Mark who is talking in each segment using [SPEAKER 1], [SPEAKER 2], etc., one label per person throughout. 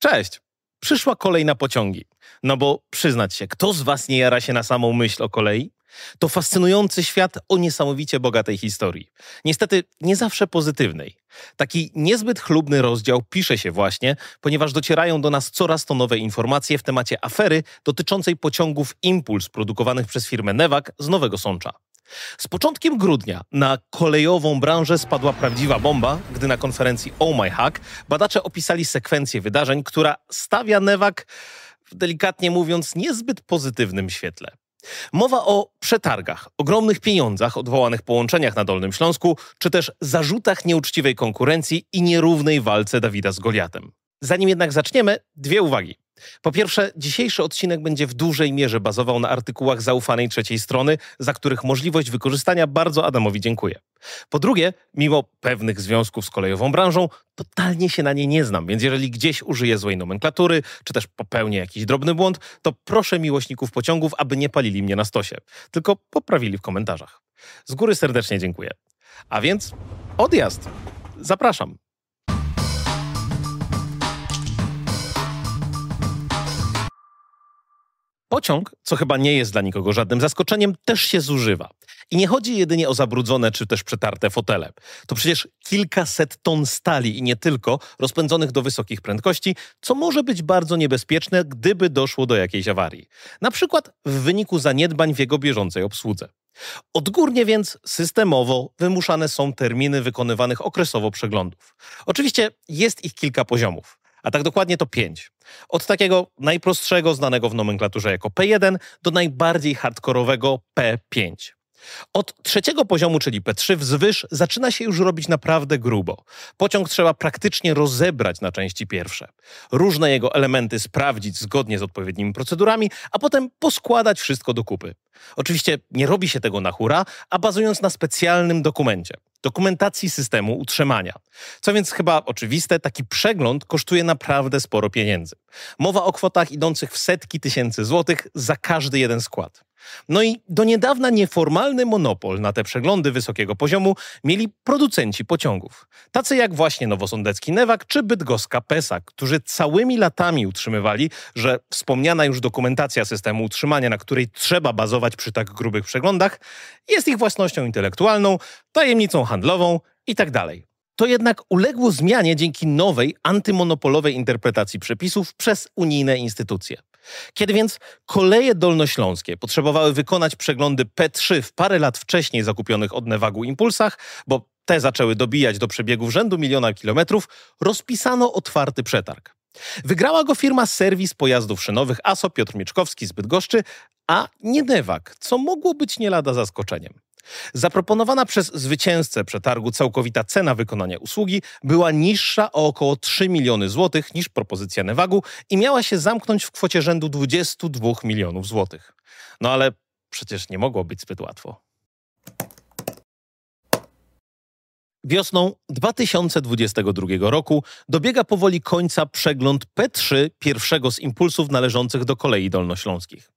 [SPEAKER 1] Cześć! Przyszła kolej na pociągi. No bo przyznać się, kto z was nie jara się na samą myśl o kolei? To fascynujący świat o niesamowicie bogatej historii. Niestety nie zawsze pozytywnej. Taki niezbyt chlubny rozdział pisze się właśnie, ponieważ docierają do nas coraz to nowe informacje w temacie afery dotyczącej pociągów Impuls produkowanych przez firmę Newak z Nowego Sącza. Z początkiem grudnia na kolejową branżę spadła prawdziwa bomba, gdy na konferencji Oh My Hack badacze opisali sekwencję wydarzeń, która stawia Newak, delikatnie mówiąc, niezbyt pozytywnym świetle. Mowa o przetargach, ogromnych pieniądzach, odwołanych połączeniach na Dolnym Śląsku, czy też zarzutach nieuczciwej konkurencji i nierównej walce Dawida z Goliatem. Zanim jednak zaczniemy, dwie uwagi. Po pierwsze, dzisiejszy odcinek będzie w dużej mierze bazował na artykułach zaufanej trzeciej strony, za których możliwość wykorzystania bardzo Adamowi dziękuję. Po drugie, mimo pewnych związków z kolejową branżą, totalnie się na niej nie znam, więc jeżeli gdzieś użyję złej nomenklatury, czy też popełnię jakiś drobny błąd, to proszę miłośników pociągów, aby nie palili mnie na stosie, tylko poprawili w komentarzach. Z góry serdecznie dziękuję. A więc odjazd. Zapraszam. Pociąg, co chyba nie jest dla nikogo żadnym zaskoczeniem, też się zużywa. I nie chodzi jedynie o zabrudzone czy też przetarte fotele. To przecież kilkaset ton stali i nie tylko, rozpędzonych do wysokich prędkości, co może być bardzo niebezpieczne, gdyby doszło do jakiejś awarii. Na przykład w wyniku zaniedbań w jego bieżącej obsłudze. Odgórnie więc systemowo wymuszane są terminy wykonywanych okresowo przeglądów. Oczywiście jest ich kilka poziomów a tak dokładnie to pięć. Od takiego najprostszego, znanego w nomenklaturze jako P1, do najbardziej hardkorowego P5. Od trzeciego poziomu, czyli P3 wzwyż, zaczyna się już robić naprawdę grubo. Pociąg trzeba praktycznie rozebrać na części pierwsze. Różne jego elementy sprawdzić zgodnie z odpowiednimi procedurami, a potem poskładać wszystko do kupy. Oczywiście nie robi się tego na hura, a bazując na specjalnym dokumencie dokumentacji systemu utrzymania. Co więc chyba oczywiste, taki przegląd kosztuje naprawdę sporo pieniędzy. Mowa o kwotach idących w setki tysięcy złotych za każdy jeden skład. No i do niedawna nieformalny monopol na te przeglądy wysokiego poziomu mieli producenci pociągów. Tacy jak właśnie nowosądecki Newak czy bydgoska PESA, którzy całymi latami utrzymywali, że wspomniana już dokumentacja systemu utrzymania, na której trzeba bazować przy tak grubych przeglądach, jest ich własnością intelektualną, tajemnicą handlową itd. Tak to jednak uległo zmianie dzięki nowej, antymonopolowej interpretacji przepisów przez unijne instytucje. Kiedy więc koleje dolnośląskie potrzebowały wykonać przeglądy P3 w parę lat wcześniej zakupionych od Newagu impulsach, bo te zaczęły dobijać do przebiegów rzędu miliona kilometrów, rozpisano otwarty przetarg. Wygrała go firma Serwis Pojazdów Szynowych ASO Piotr Mieczkowski z Bydgoszczy, a nie Newag, co mogło być nie lada zaskoczeniem. Zaproponowana przez zwycięzcę przetargu całkowita cena wykonania usługi była niższa o około 3 miliony złotych niż propozycja Newagu i miała się zamknąć w kwocie rzędu 22 milionów złotych. No ale przecież nie mogło być zbyt łatwo. Wiosną 2022 roku dobiega powoli końca przegląd P3 pierwszego z impulsów należących do kolei dolnośląskich.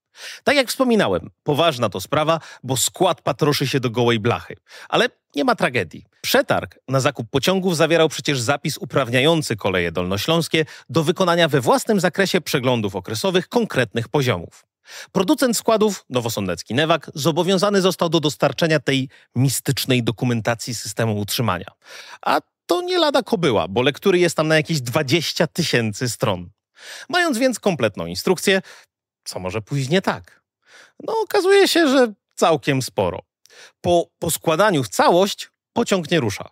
[SPEAKER 1] Tak jak wspominałem, poważna to sprawa, bo skład patroszy się do gołej blachy. Ale nie ma tragedii. Przetarg na zakup pociągów zawierał przecież zapis uprawniający koleje dolnośląskie do wykonania we własnym zakresie przeglądów okresowych konkretnych poziomów. Producent składów, nowosądecki Newak, zobowiązany został do dostarczenia tej mistycznej dokumentacji systemu utrzymania. A to nie lada kobyła, bo lektury jest tam na jakieś 20 tysięcy stron. Mając więc kompletną instrukcję, co może pójść nie tak? No, okazuje się, że całkiem sporo. Po poskładaniu w całość pociąg nie rusza.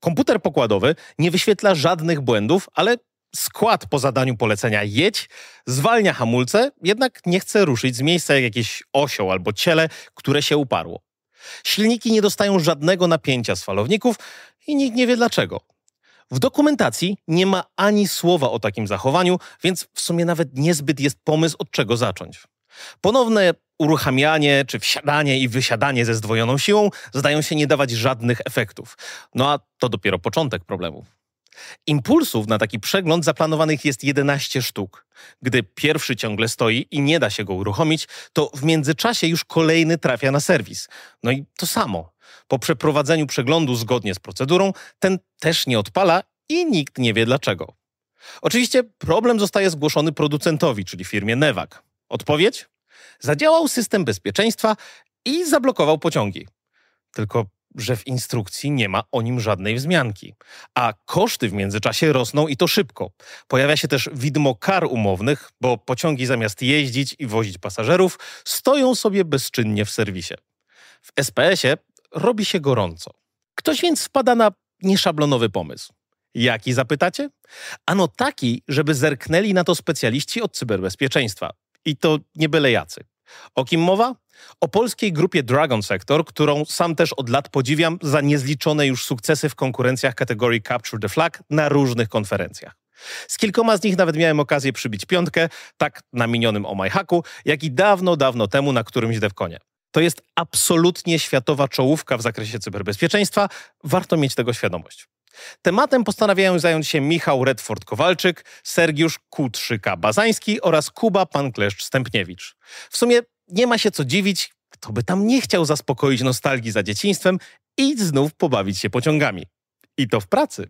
[SPEAKER 1] Komputer pokładowy nie wyświetla żadnych błędów, ale skład po zadaniu polecenia jedź zwalnia hamulce, jednak nie chce ruszyć z miejsca jak jakieś osioł albo ciele, które się uparło. Silniki nie dostają żadnego napięcia z falowników i nikt nie wie dlaczego. W dokumentacji nie ma ani słowa o takim zachowaniu, więc w sumie nawet niezbyt jest pomysł, od czego zacząć. Ponowne uruchamianie czy wsiadanie i wysiadanie ze zdwojoną siłą zdają się nie dawać żadnych efektów. No a to dopiero początek problemów. Impulsów na taki przegląd zaplanowanych jest 11 sztuk. Gdy pierwszy ciągle stoi i nie da się go uruchomić, to w międzyczasie już kolejny trafia na serwis. No i to samo. Po przeprowadzeniu przeglądu zgodnie z procedurą, ten też nie odpala i nikt nie wie dlaczego. Oczywiście problem zostaje zgłoszony producentowi, czyli firmie Newag. Odpowiedź? Zadziałał system bezpieczeństwa i zablokował pociągi. Tylko, że w instrukcji nie ma o nim żadnej wzmianki. A koszty w międzyczasie rosną i to szybko. Pojawia się też widmo kar umownych, bo pociągi zamiast jeździć i wozić pasażerów, stoją sobie bezczynnie w serwisie. W SPS-ie robi się gorąco. Ktoś więc wpada na nieszablonowy pomysł. Jaki zapytacie? Ano taki, żeby zerknęli na to specjaliści od cyberbezpieczeństwa. I to nie byle jacy. O kim mowa? O polskiej grupie Dragon Sector, którą sam też od lat podziwiam za niezliczone już sukcesy w konkurencjach kategorii Capture the Flag na różnych konferencjach. Z kilkoma z nich nawet miałem okazję przybić piątkę, tak na minionym Omajhaku, jak i dawno, dawno temu na którymś Devconie. To jest absolutnie światowa czołówka w zakresie cyberbezpieczeństwa, warto mieć tego świadomość. Tematem postanawiają zająć się Michał Redford-Kowalczyk, Sergiusz Kutrzyka-Bazański oraz Kuba Pankleszcz-Stępniewicz. W sumie nie ma się co dziwić, kto by tam nie chciał zaspokoić nostalgii za dzieciństwem i znów pobawić się pociągami. I to w pracy.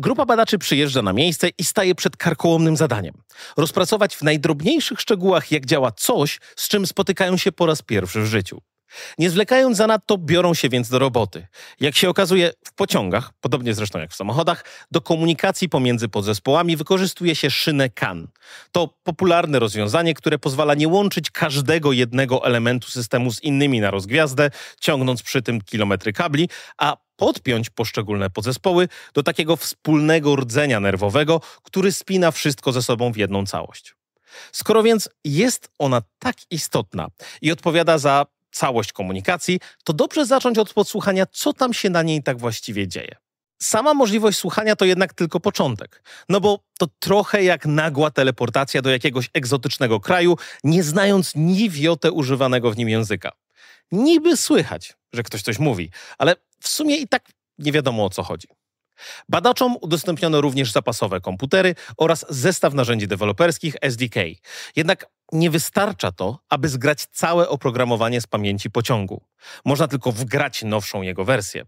[SPEAKER 1] Grupa badaczy przyjeżdża na miejsce i staje przed karkołomnym zadaniem. Rozpracować w najdrobniejszych szczegółach, jak działa coś, z czym spotykają się po raz pierwszy w życiu. Nie zwlekając zanadto, biorą się więc do roboty. Jak się okazuje, w pociągach, podobnie zresztą jak w samochodach, do komunikacji pomiędzy podzespołami wykorzystuje się szynę CAN. To popularne rozwiązanie, które pozwala nie łączyć każdego jednego elementu systemu z innymi na rozgwiazdę, ciągnąc przy tym kilometry kabli, a podpiąć poszczególne podzespoły do takiego wspólnego rdzenia nerwowego, który spina wszystko ze sobą w jedną całość. Skoro więc jest ona tak istotna i odpowiada za całość komunikacji, to dobrze zacząć od podsłuchania, co tam się na niej tak właściwie dzieje. Sama możliwość słuchania to jednak tylko początek, no bo to trochę jak nagła teleportacja do jakiegoś egzotycznego kraju, nie znając ni wiotę używanego w nim języka. Niby słychać, że ktoś coś mówi, ale w sumie i tak nie wiadomo o co chodzi. Badaczom udostępniono również zapasowe komputery oraz zestaw narzędzi deweloperskich SDK. Jednak nie wystarcza to, aby zgrać całe oprogramowanie z pamięci pociągu. Można tylko wgrać nowszą jego wersję.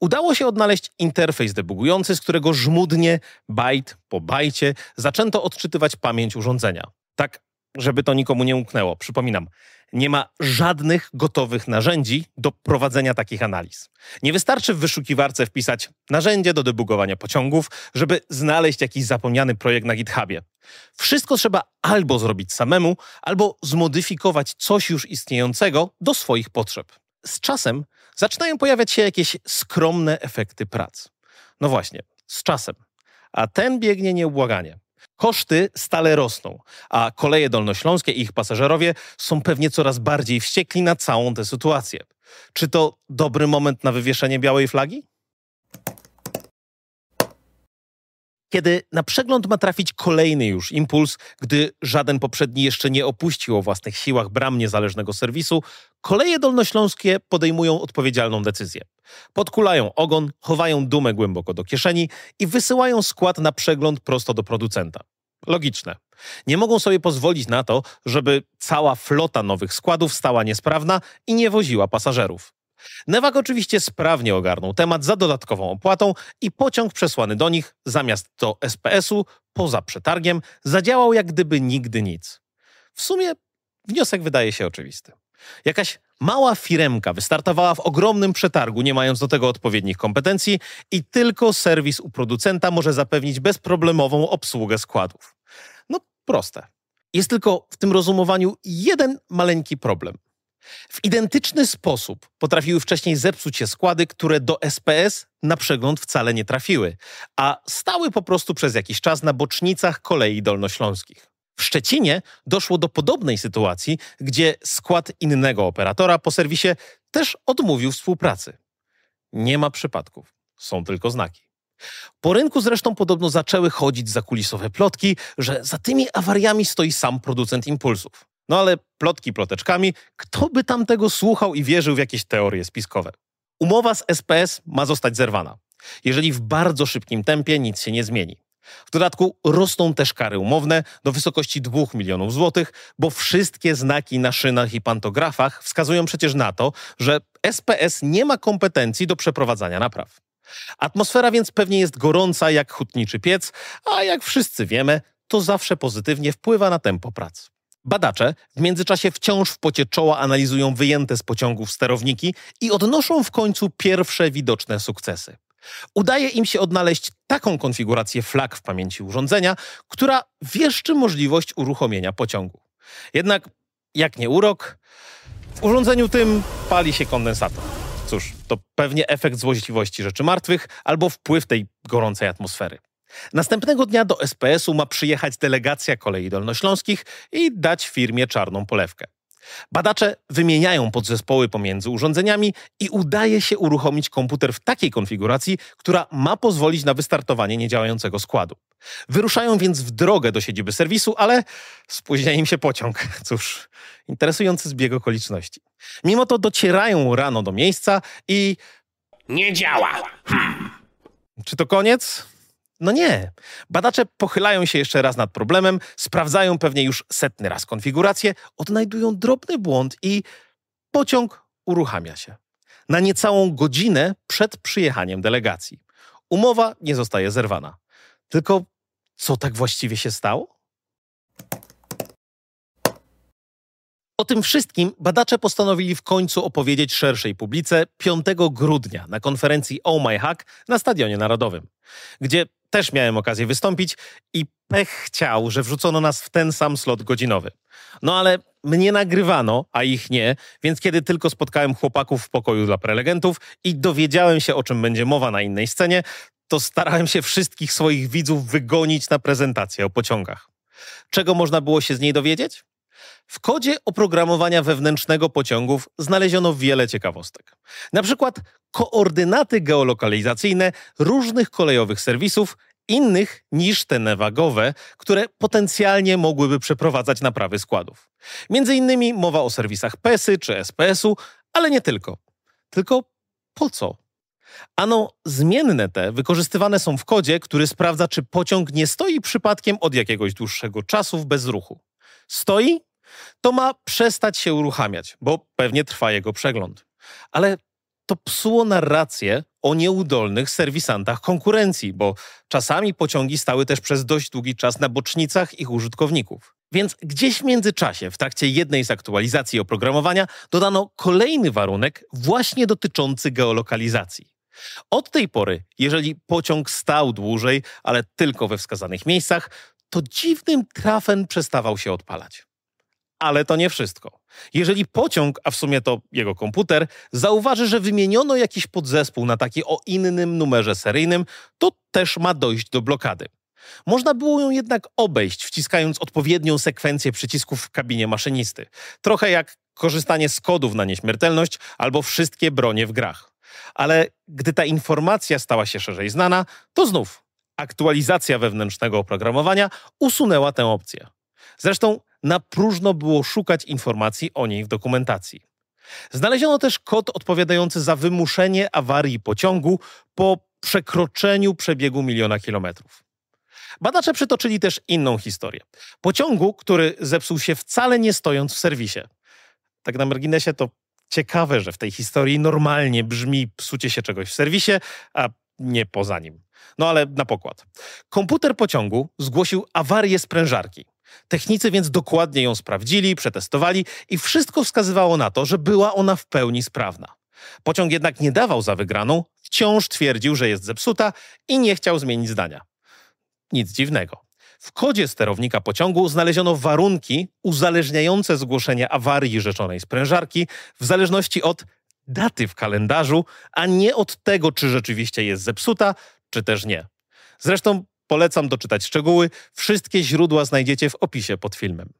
[SPEAKER 1] Udało się odnaleźć interfejs debugujący, z którego żmudnie, bajt po bajcie, zaczęto odczytywać pamięć urządzenia. Tak, żeby to nikomu nie umknęło. Przypominam, nie ma żadnych gotowych narzędzi do prowadzenia takich analiz. Nie wystarczy w wyszukiwarce wpisać narzędzie do debugowania pociągów, żeby znaleźć jakiś zapomniany projekt na GitHubie. Wszystko trzeba albo zrobić samemu, albo zmodyfikować coś już istniejącego do swoich potrzeb. Z czasem zaczynają pojawiać się jakieś skromne efekty prac. No właśnie, z czasem. A ten biegnie nieubłaganie. Koszty stale rosną, a koleje dolnośląskie i ich pasażerowie są pewnie coraz bardziej wściekli na całą tę sytuację. Czy to dobry moment na wywieszenie białej flagi? Kiedy na przegląd ma trafić kolejny już impuls, gdy żaden poprzedni jeszcze nie opuścił o własnych siłach bram niezależnego serwisu, koleje dolnośląskie podejmują odpowiedzialną decyzję. Podkulają ogon, chowają dumę głęboko do kieszeni i wysyłają skład na przegląd prosto do producenta. Logiczne. Nie mogą sobie pozwolić na to, żeby cała flota nowych składów stała niesprawna i nie woziła pasażerów. Newak oczywiście sprawnie ogarnął temat za dodatkową opłatą i pociąg przesłany do nich zamiast do SPS-u poza przetargiem zadziałał jak gdyby nigdy nic. W sumie wniosek wydaje się oczywisty. Jakaś mała firemka wystartowała w ogromnym przetargu, nie mając do tego odpowiednich kompetencji i tylko serwis u producenta może zapewnić bezproblemową obsługę składów. No proste. Jest tylko w tym rozumowaniu jeden maleńki problem. W identyczny sposób potrafiły wcześniej zepsuć się składy, które do SPS na przegląd wcale nie trafiły, a stały po prostu przez jakiś czas na bocznicach kolei dolnośląskich. W Szczecinie doszło do podobnej sytuacji, gdzie skład innego operatora po serwisie też odmówił współpracy. Nie ma przypadków, są tylko znaki. Po rynku zresztą podobno zaczęły chodzić zakulisowe plotki, że za tymi awariami stoi sam producent impulsów. No ale plotki ploteczkami, kto by tam tego słuchał i wierzył w jakieś teorie spiskowe? Umowa z SPS ma zostać zerwana, jeżeli w bardzo szybkim tempie nic się nie zmieni. W dodatku rosną też kary umowne do wysokości 2 milionów złotych, bo wszystkie znaki na szynach i pantografach wskazują przecież na to, że SPS nie ma kompetencji do przeprowadzania napraw. Atmosfera więc pewnie jest gorąca jak hutniczy piec, a jak wszyscy wiemy, to zawsze pozytywnie wpływa na tempo prac. Badacze w międzyczasie wciąż w pocie czoła analizują wyjęte z pociągów sterowniki i odnoszą w końcu pierwsze widoczne sukcesy. Udaje im się odnaleźć taką konfigurację flag w pamięci urządzenia, która wieszczy możliwość uruchomienia pociągu. Jednak, jak nie urok, w urządzeniu tym pali się kondensator. Cóż, to pewnie efekt złośliwości rzeczy martwych albo wpływ tej gorącej atmosfery. Następnego dnia do SPS-u ma przyjechać delegacja kolei dolnośląskich i dać firmie czarną polewkę. Badacze wymieniają podzespoły pomiędzy urządzeniami i udaje się uruchomić komputer w takiej konfiguracji, która ma pozwolić na wystartowanie niedziałającego składu. Wyruszają więc w drogę do siedziby serwisu, ale spóźnia im się pociąg. Cóż, interesujący zbieg okoliczności. Mimo to docierają rano do miejsca i.
[SPEAKER 2] Nie działa.
[SPEAKER 1] Hmm. Czy to koniec? No nie. Badacze pochylają się jeszcze raz nad problemem, sprawdzają pewnie już setny raz konfigurację, odnajdują drobny błąd i pociąg uruchamia się. Na niecałą godzinę przed przyjechaniem delegacji. Umowa nie zostaje zerwana. Tylko co tak właściwie się stało? O tym wszystkim badacze postanowili w końcu opowiedzieć szerszej publice 5 grudnia na konferencji Oh My Hack na Stadionie Narodowym, gdzie też miałem okazję wystąpić i pech chciał, że wrzucono nas w ten sam slot godzinowy. No ale mnie nagrywano, a ich nie, więc kiedy tylko spotkałem chłopaków w pokoju dla prelegentów i dowiedziałem się, o czym będzie mowa na innej scenie, to starałem się wszystkich swoich widzów wygonić na prezentację o pociągach. Czego można było się z niej dowiedzieć? W kodzie oprogramowania wewnętrznego pociągów znaleziono wiele ciekawostek. Na przykład koordynaty geolokalizacyjne różnych kolejowych serwisów, innych niż te newagowe, które potencjalnie mogłyby przeprowadzać naprawy składów. Między innymi mowa o serwisach PESY czy SPS-u, ale nie tylko. Tylko po co? Ano, zmienne te wykorzystywane są w kodzie, który sprawdza, czy pociąg nie stoi przypadkiem od jakiegoś dłuższego czasu w bezruchu. Stoi to ma przestać się uruchamiać, bo pewnie trwa jego przegląd. Ale to psuło narrację o nieudolnych serwisantach konkurencji, bo czasami pociągi stały też przez dość długi czas na bocznicach ich użytkowników. Więc gdzieś w międzyczasie, w trakcie jednej z aktualizacji oprogramowania, dodano kolejny warunek właśnie dotyczący geolokalizacji. Od tej pory, jeżeli pociąg stał dłużej, ale tylko we wskazanych miejscach, to dziwnym trafem przestawał się odpalać. Ale to nie wszystko. Jeżeli pociąg, a w sumie to jego komputer, zauważy, że wymieniono jakiś podzespół na taki o innym numerze seryjnym, to też ma dojść do blokady. Można było ją jednak obejść, wciskając odpowiednią sekwencję przycisków w kabinie maszynisty. Trochę jak korzystanie z kodów na nieśmiertelność albo wszystkie bronie w grach. Ale gdy ta informacja stała się szerzej znana, to znów aktualizacja wewnętrznego oprogramowania usunęła tę opcję. Zresztą na próżno było szukać informacji o niej w dokumentacji. Znaleziono też kod odpowiadający za wymuszenie awarii pociągu po przekroczeniu przebiegu miliona kilometrów. Badacze przytoczyli też inną historię. Pociągu, który zepsuł się wcale nie stojąc w serwisie. Tak na marginesie to ciekawe, że w tej historii normalnie brzmi psucie się czegoś w serwisie, a nie poza nim. No ale na pokład. Komputer pociągu zgłosił awarię sprężarki. Technicy więc dokładnie ją sprawdzili, przetestowali i wszystko wskazywało na to, że była ona w pełni sprawna. Pociąg jednak nie dawał za wygraną, wciąż twierdził, że jest zepsuta i nie chciał zmienić zdania. Nic dziwnego. W kodzie sterownika pociągu znaleziono warunki uzależniające zgłoszenie awarii rzeczonej sprężarki w zależności od daty w kalendarzu, a nie od tego, czy rzeczywiście jest zepsuta, czy też nie. Zresztą Polecam doczytać szczegóły. Wszystkie źródła znajdziecie w opisie pod filmem.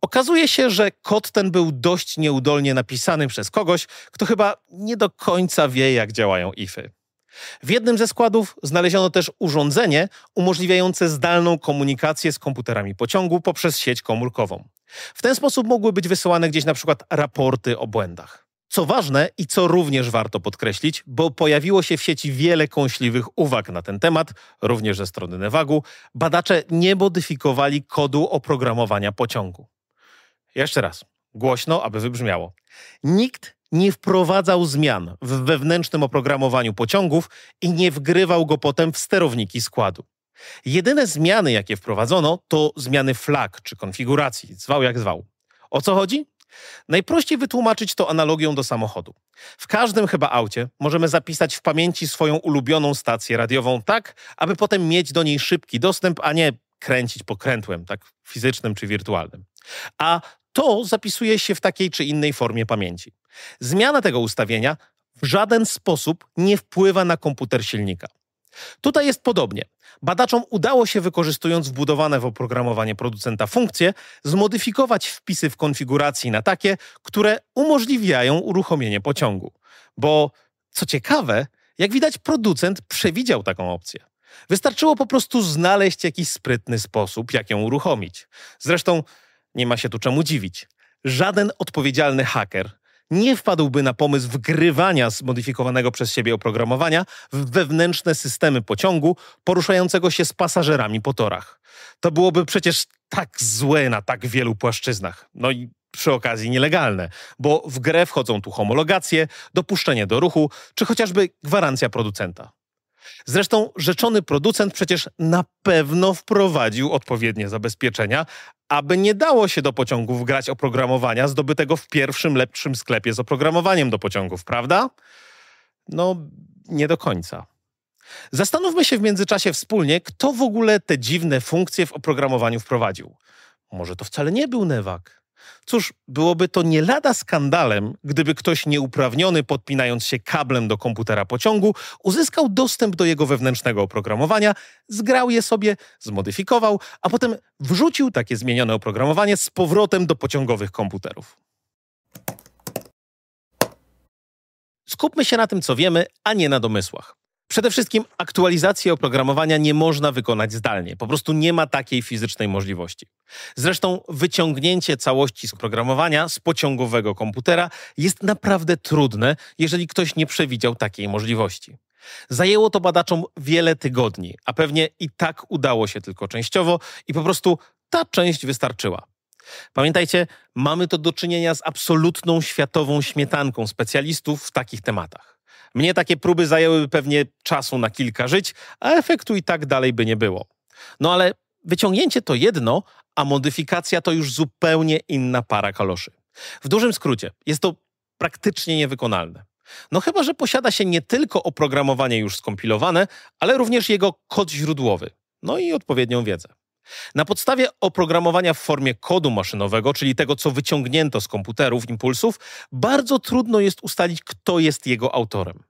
[SPEAKER 1] Okazuje się, że kod ten był dość nieudolnie napisany przez kogoś, kto chyba nie do końca wie, jak działają ify. W jednym ze składów znaleziono też urządzenie umożliwiające zdalną komunikację z komputerami pociągu poprzez sieć komórkową. W ten sposób mogły być wysyłane gdzieś na przykład raporty o błędach. Co ważne i co również warto podkreślić, bo pojawiło się w sieci wiele kąśliwych uwag na ten temat, również ze strony Nevagu, badacze nie modyfikowali kodu oprogramowania pociągu. Jeszcze raz, głośno, aby wybrzmiało. Nikt nie wprowadzał zmian w wewnętrznym oprogramowaniu pociągów i nie wgrywał go potem w sterowniki składu. Jedyne zmiany, jakie wprowadzono, to zmiany flag czy konfiguracji, zwał jak zwał. O co chodzi? Najprościej wytłumaczyć to analogią do samochodu. W każdym chyba aucie możemy zapisać w pamięci swoją ulubioną stację radiową tak, aby potem mieć do niej szybki dostęp, a nie kręcić pokrętłem, tak fizycznym czy wirtualnym. A to zapisuje się w takiej czy innej formie pamięci. Zmiana tego ustawienia w żaden sposób nie wpływa na komputer silnika. Tutaj jest podobnie. Badaczom udało się, wykorzystując wbudowane w oprogramowanie producenta funkcje, zmodyfikować wpisy w konfiguracji na takie, które umożliwiają uruchomienie pociągu. Bo co ciekawe, jak widać, producent przewidział taką opcję. Wystarczyło po prostu znaleźć jakiś sprytny sposób, jak ją uruchomić. Zresztą nie ma się tu czemu dziwić. Żaden odpowiedzialny haker nie wpadłby na pomysł wgrywania zmodyfikowanego przez siebie oprogramowania w wewnętrzne systemy pociągu poruszającego się z pasażerami po torach. To byłoby przecież tak złe na tak wielu płaszczyznach. No i przy okazji nielegalne, bo w grę wchodzą tu homologacje, dopuszczenie do ruchu, czy chociażby gwarancja producenta. Zresztą rzeczony producent przecież na pewno wprowadził odpowiednie zabezpieczenia, aby nie dało się do pociągów grać oprogramowania zdobytego w pierwszym lepszym sklepie z oprogramowaniem do pociągów, prawda? No, nie do końca. Zastanówmy się w międzyczasie wspólnie, kto w ogóle te dziwne funkcje w oprogramowaniu wprowadził. Może to wcale nie był Newak. Cóż, byłoby to nie lada skandalem, gdyby ktoś nieuprawniony, podpinając się kablem do komputera pociągu, uzyskał dostęp do jego wewnętrznego oprogramowania, zgrał je sobie, zmodyfikował, a potem wrzucił takie zmienione oprogramowanie z powrotem do pociągowych komputerów. Skupmy się na tym, co wiemy, a nie na domysłach. Przede wszystkim aktualizacji oprogramowania nie można wykonać zdalnie. Po prostu nie ma takiej fizycznej możliwości. Zresztą wyciągnięcie całości z oprogramowania z pociągowego komputera jest naprawdę trudne, jeżeli ktoś nie przewidział takiej możliwości. Zajęło to badaczom wiele tygodni, a pewnie i tak udało się tylko częściowo i po prostu ta część wystarczyła. Pamiętajcie, mamy to do czynienia z absolutną światową śmietanką specjalistów w takich tematach. Mnie takie próby zajęłyby pewnie czasu na kilka żyć, a efektu i tak dalej by nie było. No ale wyciągnięcie to jedno, a modyfikacja to już zupełnie inna para kaloszy. W dużym skrócie, jest to praktycznie niewykonalne. No chyba, że posiada się nie tylko oprogramowanie już skompilowane, ale również jego kod źródłowy, no i odpowiednią wiedzę. Na podstawie oprogramowania w formie kodu maszynowego, czyli tego, co wyciągnięto z komputerów, impulsów, bardzo trudno jest ustalić, kto jest jego autorem.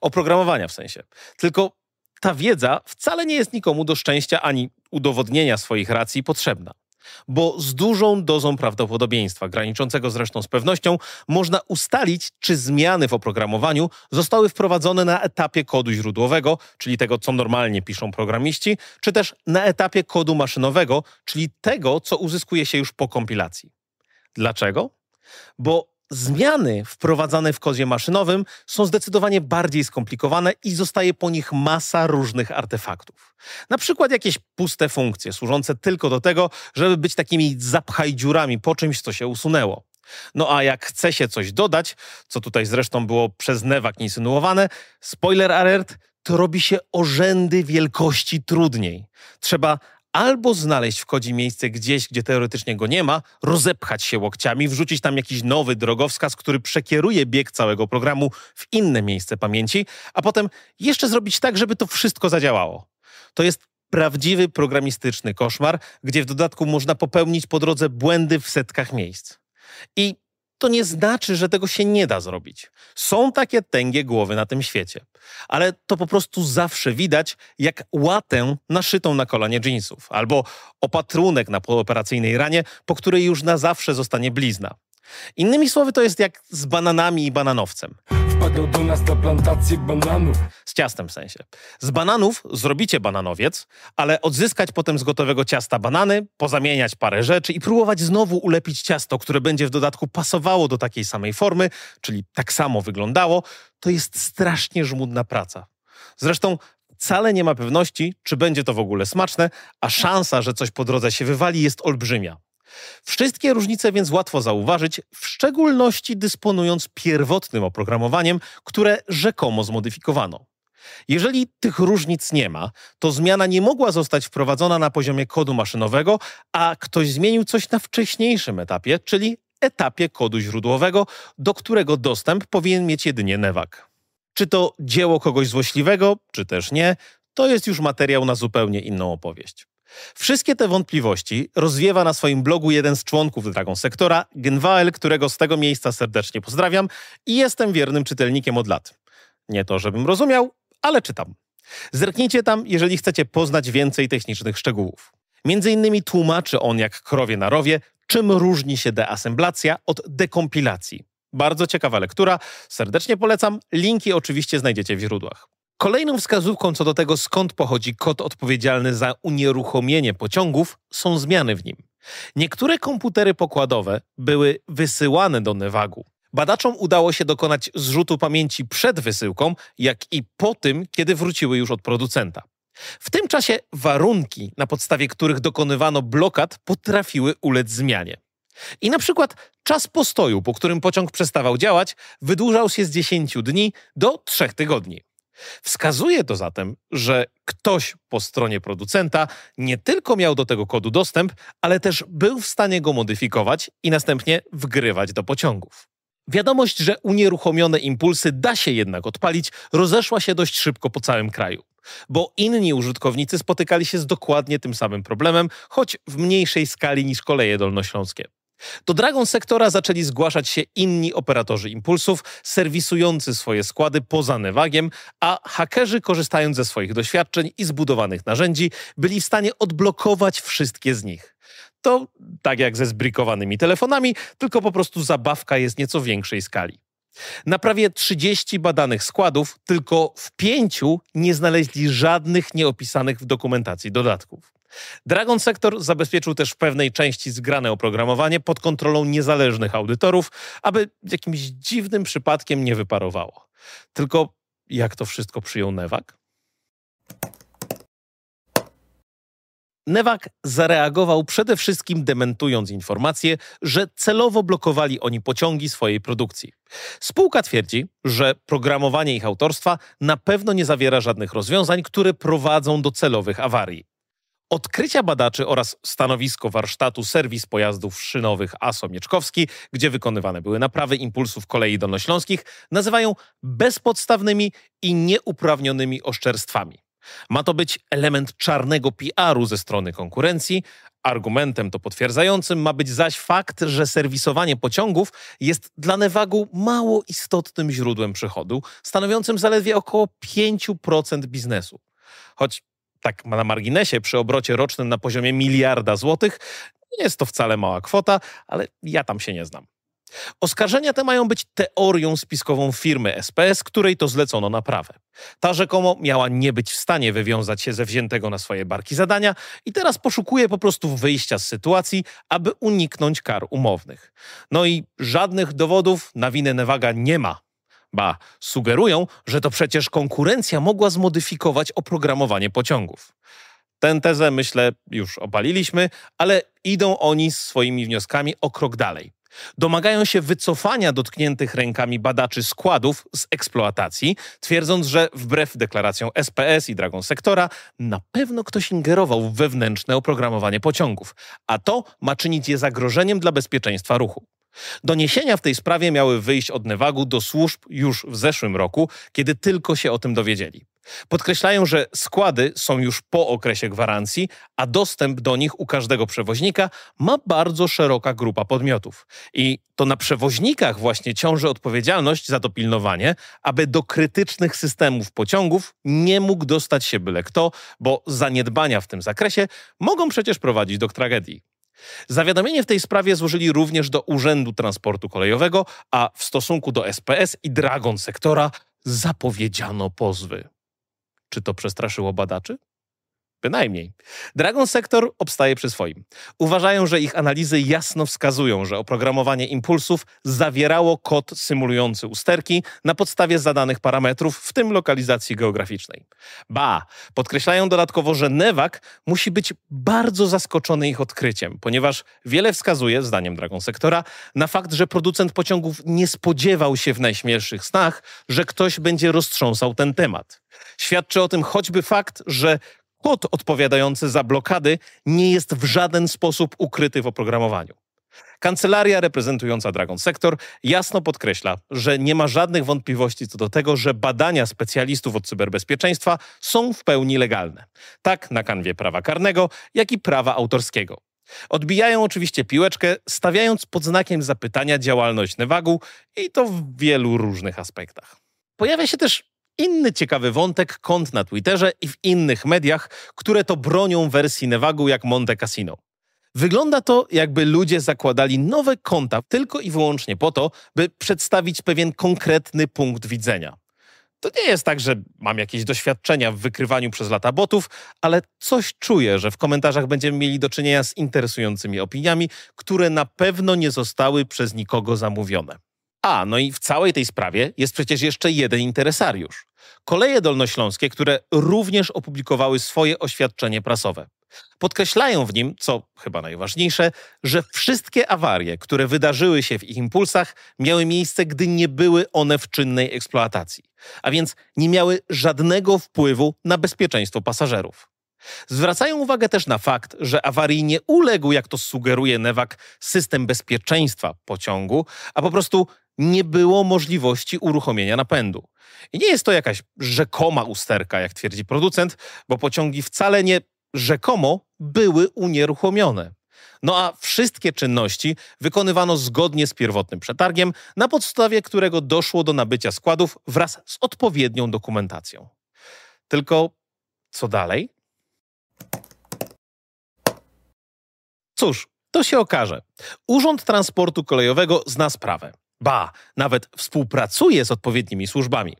[SPEAKER 1] Oprogramowania w sensie. Tylko ta wiedza wcale nie jest nikomu do szczęścia ani udowodnienia swoich racji potrzebna bo z dużą dozą prawdopodobieństwa, graniczącego zresztą z pewnością, można ustalić, czy zmiany w oprogramowaniu zostały wprowadzone na etapie kodu źródłowego, czyli tego, co normalnie piszą programiści, czy też na etapie kodu maszynowego, czyli tego, co uzyskuje się już po kompilacji. Dlaczego? Bo Zmiany wprowadzane w kodzie maszynowym są zdecydowanie bardziej skomplikowane i zostaje po nich masa różnych artefaktów. Na przykład jakieś puste funkcje służące tylko do tego, żeby być takimi zapchaj dziurami po czymś, co się usunęło. No a jak chce się coś dodać, co tutaj zresztą było przez Newak insynuowane, spoiler alert, to robi się o rzędy wielkości trudniej. Trzeba albo znaleźć w kodzie miejsce gdzieś, gdzie teoretycznie go nie ma, rozepchać się łokciami, wrzucić tam jakiś nowy drogowskaz, który przekieruje bieg całego programu w inne miejsce pamięci, a potem jeszcze zrobić tak, żeby to wszystko zadziałało. To jest prawdziwy programistyczny koszmar, gdzie w dodatku można popełnić po drodze błędy w setkach miejsc. I to nie znaczy, że tego się nie da zrobić. Są takie tęgie głowy na tym świecie, ale to po prostu zawsze widać jak łatę naszytą na kolanie jeansów albo opatrunek na pooperacyjnej ranie, po której już na zawsze zostanie blizna. Innymi słowy, to jest jak z bananami i bananowcem. Wpadł do nas na plantację bananów. Z ciastem w sensie. Z bananów zrobicie bananowiec, ale odzyskać potem z gotowego ciasta banany, pozamieniać parę rzeczy i próbować znowu ulepić ciasto, które będzie w dodatku pasowało do takiej samej formy, czyli tak samo wyglądało, to jest strasznie żmudna praca. Zresztą wcale nie ma pewności, czy będzie to w ogóle smaczne, a szansa, że coś po drodze się wywali, jest olbrzymia. Wszystkie różnice więc łatwo zauważyć, w szczególności dysponując pierwotnym oprogramowaniem, które rzekomo zmodyfikowano. Jeżeli tych różnic nie ma, to zmiana nie mogła zostać wprowadzona na poziomie kodu maszynowego, a ktoś zmienił coś na wcześniejszym etapie, czyli etapie kodu źródłowego, do którego dostęp powinien mieć jedynie Newak. Czy to dzieło kogoś złośliwego, czy też nie, to jest już materiał na zupełnie inną opowieść. Wszystkie te wątpliwości rozwiewa na swoim blogu jeden z członków Dragon Sektora, Genwael, którego z tego miejsca serdecznie pozdrawiam i jestem wiernym czytelnikiem od lat. Nie to, żebym rozumiał, ale czytam. Zerknijcie tam, jeżeli chcecie poznać więcej technicznych szczegółów. Między innymi tłumaczy on jak krowie na rowie, czym różni się deasemblacja od dekompilacji. Bardzo ciekawa lektura, serdecznie polecam. Linki oczywiście znajdziecie w źródłach. Kolejną wskazówką co do tego, skąd pochodzi kod odpowiedzialny za unieruchomienie pociągów, są zmiany w nim. Niektóre komputery pokładowe były wysyłane do Nevagu. Badaczom udało się dokonać zrzutu pamięci przed wysyłką, jak i po tym, kiedy wróciły już od producenta. W tym czasie warunki, na podstawie których dokonywano blokad, potrafiły ulec zmianie. I na przykład czas postoju, po którym pociąg przestawał działać, wydłużał się z 10 dni do 3 tygodni. Wskazuje to zatem, że ktoś po stronie producenta nie tylko miał do tego kodu dostęp, ale też był w stanie go modyfikować i następnie wgrywać do pociągów. Wiadomość, że unieruchomione impulsy da się jednak odpalić, rozeszła się dość szybko po całym kraju. Bo inni użytkownicy spotykali się z dokładnie tym samym problemem, choć w mniejszej skali niż koleje dolnośląskie. Do Dragon Sektora zaczęli zgłaszać się inni operatorzy impulsów, serwisujący swoje składy poza Nevagiem, a hakerzy, korzystając ze swoich doświadczeń i zbudowanych narzędzi, byli w stanie odblokować wszystkie z nich. To tak jak ze zbrikowanymi telefonami, tylko po prostu zabawka jest nieco większej skali. Na prawie 30 badanych składów tylko w pięciu nie znaleźli żadnych nieopisanych w dokumentacji dodatków. Dragon Sector zabezpieczył też w pewnej części zgrane oprogramowanie pod kontrolą niezależnych audytorów, aby jakimś dziwnym przypadkiem nie wyparowało. Tylko jak to wszystko przyjął Newak? Newak zareagował przede wszystkim dementując informację, że celowo blokowali oni pociągi swojej produkcji. Spółka twierdzi, że programowanie ich autorstwa na pewno nie zawiera żadnych rozwiązań, które prowadzą do celowych awarii. Odkrycia badaczy oraz stanowisko warsztatu serwis pojazdów szynowych ASO Mieczkowski, gdzie wykonywane były naprawy impulsów kolei dolnośląskich, nazywają bezpodstawnymi i nieuprawnionymi oszczerstwami. Ma to być element czarnego PR-u ze strony konkurencji. Argumentem to potwierdzającym ma być zaś fakt, że serwisowanie pociągów jest dla Nevagu mało istotnym źródłem przychodu, stanowiącym zaledwie około 5% biznesu. Choć tak na marginesie, przy obrocie rocznym na poziomie miliarda złotych, nie jest to wcale mała kwota, ale ja tam się nie znam. Oskarżenia te mają być teorią spiskową firmy SPS, której to zlecono naprawę. Ta rzekomo miała nie być w stanie wywiązać się ze wziętego na swoje barki zadania i teraz poszukuje po prostu wyjścia z sytuacji, aby uniknąć kar umownych. No i żadnych dowodów na winę Nevaga nie ma. Ba, sugerują, że to przecież konkurencja mogła zmodyfikować oprogramowanie pociągów. Tę tezę, myślę, już opaliliśmy, ale idą oni z swoimi wnioskami o krok dalej. Domagają się wycofania dotkniętych rękami badaczy składów z eksploatacji, twierdząc, że wbrew deklaracjom SPS i Dragon Sektora na pewno ktoś ingerował w wewnętrzne oprogramowanie pociągów, a to ma czynić je zagrożeniem dla bezpieczeństwa ruchu. Doniesienia w tej sprawie miały wyjść od Nevagu do służb już w zeszłym roku, kiedy tylko się o tym dowiedzieli. Podkreślają, że składy są już po okresie gwarancji, a dostęp do nich u każdego przewoźnika ma bardzo szeroka grupa podmiotów. I to na przewoźnikach właśnie ciąży odpowiedzialność za to pilnowanie, aby do krytycznych systemów pociągów nie mógł dostać się byle kto, bo zaniedbania w tym zakresie mogą przecież prowadzić do tragedii. Zawiadomienie w tej sprawie złożyli również do Urzędu Transportu Kolejowego, a w stosunku do SPS i Dragon Sektora zapowiedziano pozwy. Czy to przestraszyło badaczy? Bynajmniej. Dragon Sector obstaje przy swoim. Uważają, że ich analizy jasno wskazują, że oprogramowanie impulsów zawierało kod symulujący usterki na podstawie zadanych parametrów, w tym lokalizacji geograficznej. Ba, podkreślają dodatkowo, że Nevak musi być bardzo zaskoczony ich odkryciem, ponieważ wiele wskazuje, zdaniem Dragon Sectora, na fakt, że producent pociągów nie spodziewał się w najśmielszych snach, że ktoś będzie roztrząsał ten temat. Świadczy o tym choćby fakt, że kod odpowiadający za blokady nie jest w żaden sposób ukryty w oprogramowaniu. Kancelaria reprezentująca Dragon Sector jasno podkreśla, że nie ma żadnych wątpliwości co do tego, że badania specjalistów od cyberbezpieczeństwa są w pełni legalne. Tak na kanwie prawa karnego, jak i prawa autorskiego. Odbijają oczywiście piłeczkę, stawiając pod znakiem zapytania działalność Nevagu i to w wielu różnych aspektach. Pojawia się też inny ciekawy wątek kont na Twitterze i w innych mediach, które to bronią wersji Nevagu jak Monte Cassino. Wygląda to, jakby ludzie zakładali nowe konta tylko i wyłącznie po to, by przedstawić pewien konkretny punkt widzenia. To nie jest tak, że mam jakieś doświadczenia w wykrywaniu przez lata botów, ale coś czuję, że w komentarzach będziemy mieli do czynienia z interesującymi opiniami, które na pewno nie zostały przez nikogo zamówione. A, no i w całej tej sprawie jest przecież jeszcze jeden interesariusz. Koleje dolnośląskie, które również opublikowały swoje oświadczenie prasowe. Podkreślają w nim, co chyba najważniejsze, że wszystkie awarie, które wydarzyły się w ich impulsach, miały miejsce, gdy nie były one w czynnej eksploatacji, a więc nie miały żadnego wpływu na bezpieczeństwo pasażerów. Zwracają uwagę też na fakt, że awarii nie uległ, jak to sugeruje Newak, system bezpieczeństwa pociągu, a po prostu nie było możliwości uruchomienia napędu. I nie jest to jakaś rzekoma usterka, jak twierdzi producent, bo pociągi wcale nie rzekomo były unieruchomione. No a wszystkie czynności wykonywano zgodnie z pierwotnym przetargiem, na podstawie którego doszło do nabycia składów wraz z odpowiednią dokumentacją. Tylko co dalej? Cóż, to się okaże. Urząd Transportu Kolejowego zna sprawę. Ba, nawet współpracuje z odpowiednimi służbami.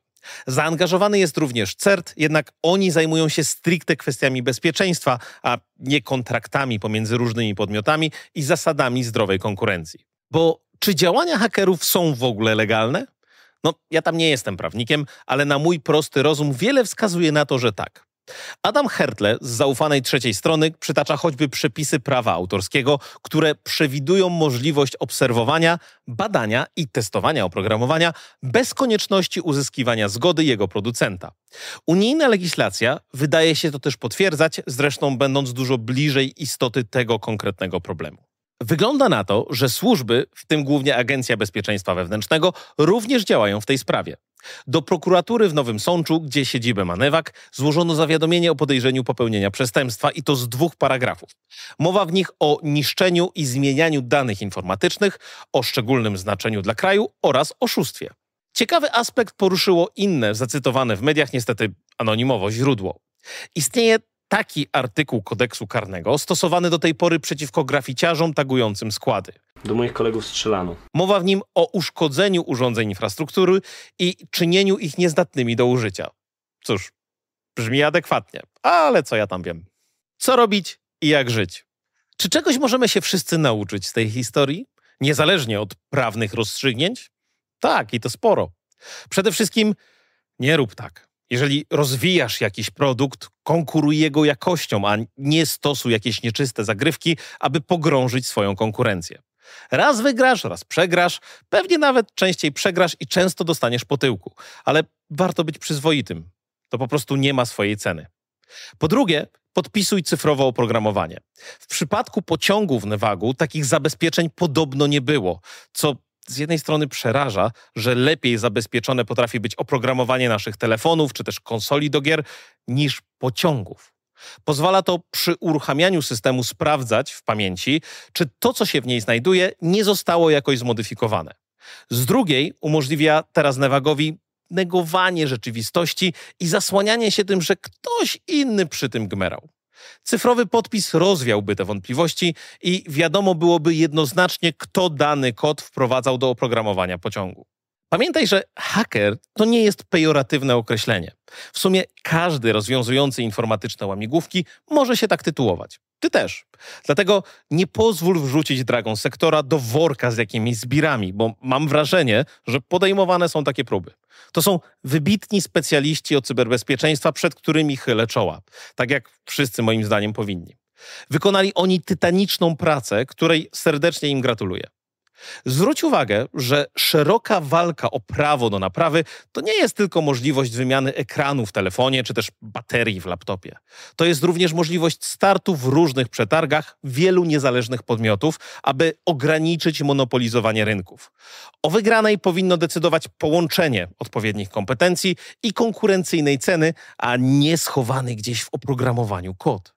[SPEAKER 1] Zaangażowany jest również CERT, jednak oni zajmują się stricte kwestiami bezpieczeństwa, a nie kontraktami pomiędzy różnymi podmiotami i zasadami zdrowej konkurencji. Bo czy działania hakerów są w ogóle legalne? No, ja tam nie jestem prawnikiem, ale na mój prosty rozum wiele wskazuje na to, że tak. Adam Hertle z zaufanej trzeciej strony przytacza choćby przepisy prawa autorskiego, które przewidują możliwość obserwowania, badania i testowania oprogramowania bez konieczności uzyskiwania zgody jego producenta. Unijna legislacja wydaje się to też potwierdzać, zresztą będąc dużo bliżej istoty tego konkretnego problemu. Wygląda na to, że służby, w tym głównie Agencja Bezpieczeństwa Wewnętrznego, również działają w tej sprawie. Do prokuratury w Nowym Sączu, gdzie siedzibę ma Newak, złożono zawiadomienie o podejrzeniu popełnienia przestępstwa i to z dwóch paragrafów. Mowa w nich o niszczeniu i zmienianiu danych informatycznych, o szczególnym znaczeniu dla kraju oraz oszustwie. Ciekawy aspekt poruszyło inne, zacytowane w mediach niestety anonimowo źródło. Istnieje taki artykuł kodeksu karnego stosowany do tej pory przeciwko graficiarzom tagującym składy.
[SPEAKER 3] Do moich kolegów strzelano.
[SPEAKER 1] Mowa w nim o uszkodzeniu urządzeń infrastruktury i czynieniu ich niezdatnymi do użycia. Cóż, brzmi adekwatnie, ale co ja tam wiem. Co robić i jak żyć? Czy czegoś możemy się wszyscy nauczyć z tej historii, niezależnie od prawnych rozstrzygnięć? Tak, i to sporo. Przede wszystkim nie rób tak. Jeżeli rozwijasz jakiś produkt, konkuruj jego jakością, a nie stosuj jakieś nieczyste zagrywki, aby pogrążyć swoją konkurencję. Raz wygrasz, raz przegrasz, pewnie nawet częściej przegrasz i często dostaniesz po tyłku, ale warto być przyzwoitym. To po prostu nie ma swojej ceny. Po drugie, podpisuj cyfrowe oprogramowanie. W przypadku pociągów Nevagu takich zabezpieczeń podobno nie było, co z jednej strony przeraża, że lepiej zabezpieczone potrafi być oprogramowanie naszych telefonów czy też konsoli do gier niż pociągów. Pozwala to przy uruchamianiu systemu sprawdzać w pamięci, czy to, co się w niej znajduje, nie zostało jakoś zmodyfikowane. Z drugiej umożliwia teraz Nevagowi negowanie rzeczywistości i zasłanianie się tym, że ktoś inny przy tym gmerał. Cyfrowy podpis rozwiałby te wątpliwości i wiadomo byłoby jednoznacznie, kto dany kod wprowadzał do oprogramowania pociągu. Pamiętaj, że haker to nie jest pejoratywne określenie. W sumie każdy rozwiązujący informatyczne łamigłówki może się tak tytułować. Ty też. Dlatego nie pozwól wrzucić Dragon Sektora do worka z jakimiś zbirami, bo mam wrażenie, że podejmowane są takie próby. To są wybitni specjaliści od cyberbezpieczeństwa, przed którymi chylę czoła. Tak jak wszyscy moim zdaniem powinni. Wykonali oni tytaniczną pracę, której serdecznie im gratuluję. Zwróć uwagę, że szeroka walka o prawo do naprawy to nie jest tylko możliwość wymiany ekranu w telefonie czy też baterii w laptopie. To jest również możliwość startu w różnych przetargach wielu niezależnych podmiotów, aby ograniczyć monopolizowanie rynków. O wygranej powinno decydować połączenie odpowiednich kompetencji i konkurencyjnej ceny, a nie schowany gdzieś w oprogramowaniu kod.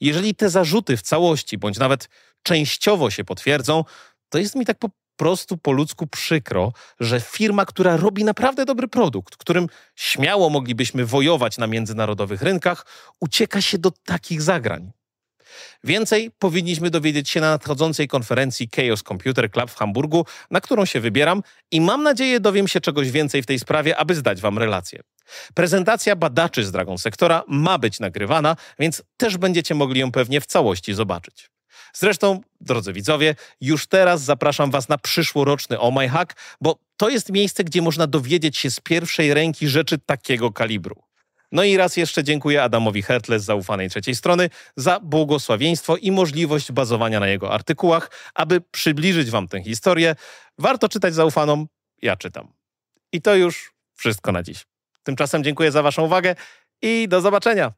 [SPEAKER 1] Jeżeli te zarzuty w całości bądź nawet częściowo się potwierdzą, to jest mi tak po prostu po ludzku przykro, że firma, która robi naprawdę dobry produkt, którym śmiało moglibyśmy wojować na międzynarodowych rynkach, ucieka się do takich zagrań. Więcej powinniśmy dowiedzieć się na nadchodzącej konferencji Chaos Computer Club w Hamburgu, na którą się wybieram i mam nadzieję dowiem się czegoś więcej w tej sprawie, aby zdać Wam relację. Prezentacja badaczy z Dragon Sektora ma być nagrywana, więc też będziecie mogli ją pewnie w całości zobaczyć. Zresztą, drodzy widzowie, już teraz zapraszam Was na przyszłoroczny Oh My Hack, bo to jest miejsce, gdzie można dowiedzieć się z pierwszej ręki rzeczy takiego kalibru. No i raz jeszcze dziękuję Adamowi Hertle z zaufanej trzeciej strony za błogosławieństwo i możliwość bazowania na jego artykułach, aby przybliżyć Wam tę historię. Warto czytać zaufaną, ja czytam. I to już wszystko na dziś. Tymczasem dziękuję za Waszą uwagę i do zobaczenia.